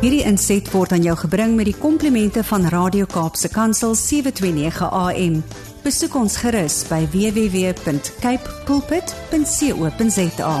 Hierdie inset word aan jou gebring met die komplimente van Radio Kaapse Kansel 729 AM. Besoek ons gerus by www.cape pulpit.co.za.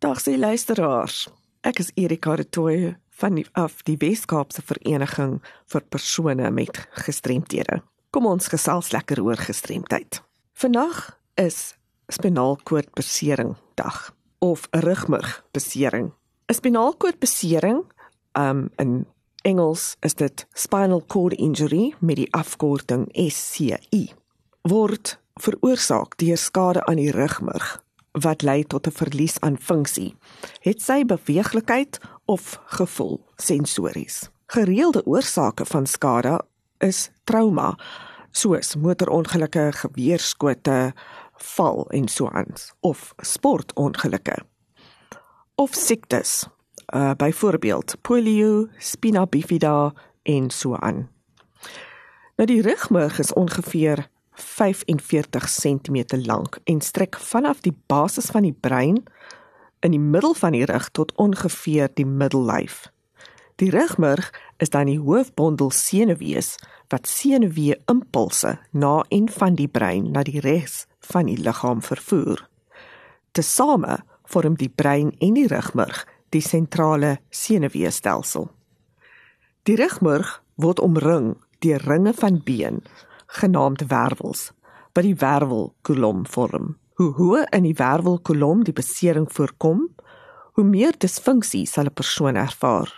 Dag se luisteraars. Ek is Erika Retoy van die af die Weskaapse Vereniging vir persone met gestremthede. Kom ons gesels lekker oor gestremdheid. Vandag is spinaalkoordbesering dag of rugmurgbesering. 'n Spinaalkoordbesering, um in Engels is dit spinal cord injury met die afkorting SCI, word veroorsaak deur skade aan die rugmurg wat lei tot 'n verlies aan funksie. Het sy beweeglikheid of gevoel sensories. Gereelde oorsake van skade is trauma soos motorongelukke, geweerskote, val en so aan of sportongelukke of siektes uh byvoorbeeld polio, spina bifida en so aan. Nou die rugmurg is ongeveer 45 cm lank en strek vanaf die basis van die brein in die middel van die rug tot ongeveer die middellyf. Die rugmurg is dan die hoofbondel senuwees wat senuwee impulse na en van die brein na die res van die liggaam vervoer. Tesame vorm die brein en die rugmurg die sentrale senuweestelsel. Die rugmurg word omring deur ringe van been genaamd wervels wat die wervelkolom vorm. Hoe hoër in die wervelkolom die besering voorkom, hoe meer disfunksie sal 'n persoon ervaar.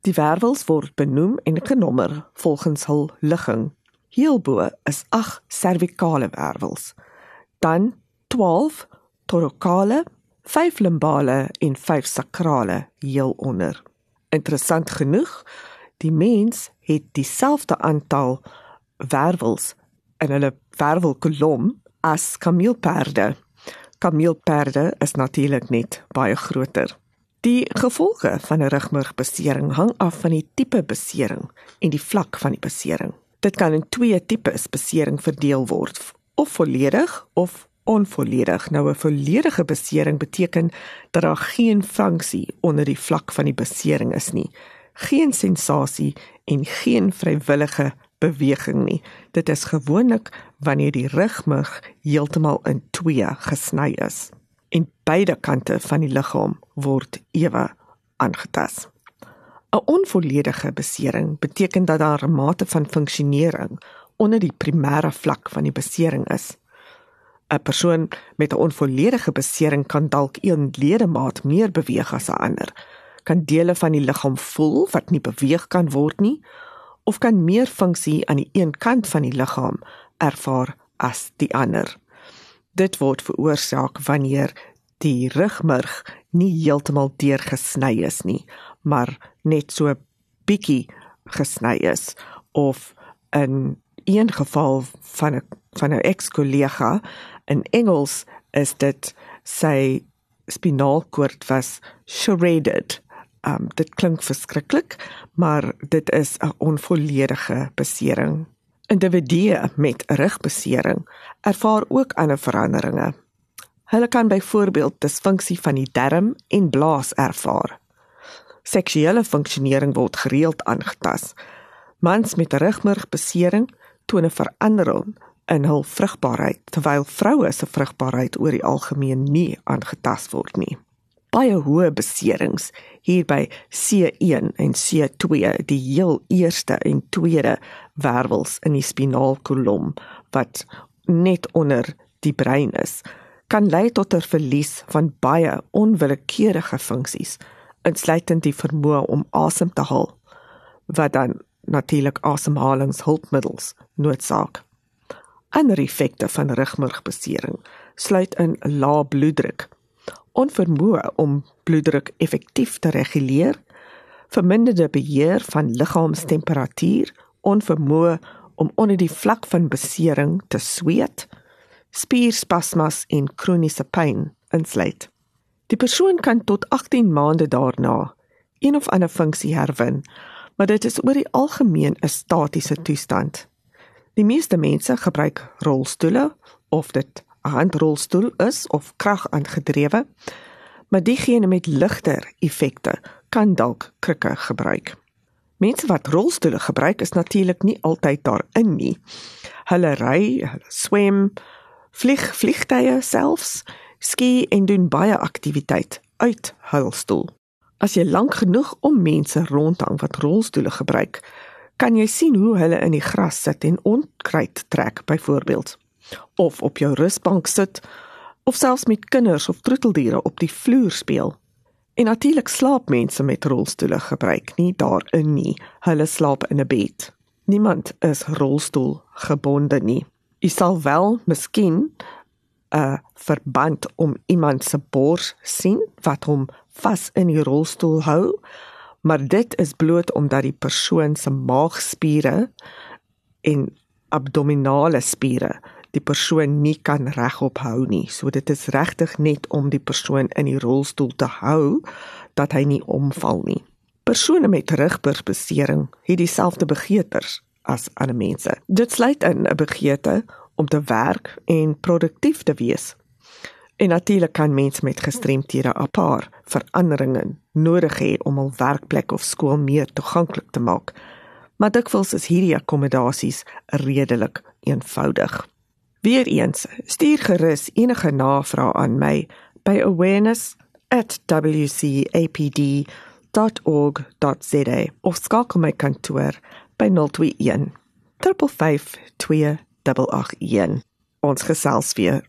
Die wervels word benoem en genommer volgens hul ligging. Hierbo is 8 servikale wervels, dan 12 torokale, 5 limbale en 5 sakrale heel onder. Interessant genoeg, die mens het dieselfde aantal wervels in hulle wervelkolom as kameelperde. Kameelperde is natuurlik net baie groter. Die gevolge van 'n rugmurgbesering hang af van die tipe besering en die vlak van die besering. Dit kan in twee tipes besering verdeel word, of volledig of onvolledig. Nou 'n volledige besering beteken dat daar geen funksie onder die vlak van die besering is nie. Geen sensasie en geen vrywillige beweging nie. Dit is gewoonlik wanneer die rugmurg heeltemal in twee gesny is en beide kante van die liggaam word ewe aangetast. 'n Onvolledige besering beteken dat daar 'n mate van funksionering onder die primêre vlak van die besering is. 'n Persoon met 'n onvolledige besering kan dalk een ledemaat meer beweeg as 'n ander, kan dele van die liggaam voel wat nie beweeg kan word nie of kan meer funksie aan die een kant van die liggaam ervaar as die ander. Dit word veroorsaak wanneer die rugmurg nie heeltemal deurgesny is nie, maar net so bietjie gesny is of in een geval van 'n van 'n ex-kollega in Engels is dit sy spinalkoord was shredded Um dit klink verskriklik, maar dit is 'n onvolledige besering. Individue met rugbesering ervaar ook ander veranderinge. Hulle kan byvoorbeeld disfunksie van die darm en blaas ervaar. Seksuele funksionering word gereeld aangetast. Mans met rugmurgbesering toon 'n verandering in hul vrugbaarheid terwyl vroue se vrugbaarheid oor die algemeen nie aangetast word nie baie hoë beserings hier by C1 en C2 die heel eerste en tweede wervels in die spinaalkolom wat net onder die brein is kan lei tot 'n verlies van baie onwillekeurige funksies insluitend die vermoë om asem te haal wat dan natuurlik asemhalingshulpmiddels noodsaak. Ander effekte van rugmurgbesering sluit in lae bloeddruk, onvermoë om bloeddruk effektief te reguleer, verminderde beheer van liggaamstemperatuur, onvermoë om onder die vlak van besering te sweet, spierspasmas en kroniese pyn insluit. Die persoon kan tot 18 maande daarna een of ander funksie herwin, maar dit is oor die algemeen 'n statiese toestand. Die meeste mense gebruik rolstoele of dit 'n handrolstoel is of krag aangedrewe. maar diegene met ligter effekte kan dalk krikke gebruik. Mense wat rolstoele gebruik is natuurlik nie altyd daarin nie. Hulle ry, hulle swem, vlieg vliegtye selfs, ski en doen baie aktiwiteit uit hul stoel. As jy lank genoeg om mense rondhang wat rolstoele gebruik, kan jy sien hoe hulle in die gras sit en onkruid trek byvoorbeeld of op jou rusbank sit of selfs met kinders of troeteldiere op die vloer speel. En natuurlik slaap mense met rolstoele gebruik nie daarin nie. Hulle slaap in 'n bed. Niemand is rolstoel gebonde nie. Jy sal wel miskien 'n verband om iemand se bors sien wat hom vas in die rolstoel hou, maar dit is bloot omdat die persoon se maagspiere en abdominale spiere die persoon nie kan regop hou nie. So dit is regtig net om die persoon in die rolstoel te hou dat hy nie omval nie. Persone met rugburgbesering het dieselfde begeertes as ander mense. Dit sluit in 'n begeerte om te werk en produktief te wees. En natuurlik kan mense met gestremthede 'n paar veranderinge nodig hê om hul werkplek of skool meer toeganklik te maak. Maar dikwels is hierdie akkommodasies redelik eenvoudig. Weereens, stuur gerus enige navrae aan my by awareness@wcapd.org.za of skakel my kantoor by 021 352 Ons gesels weer.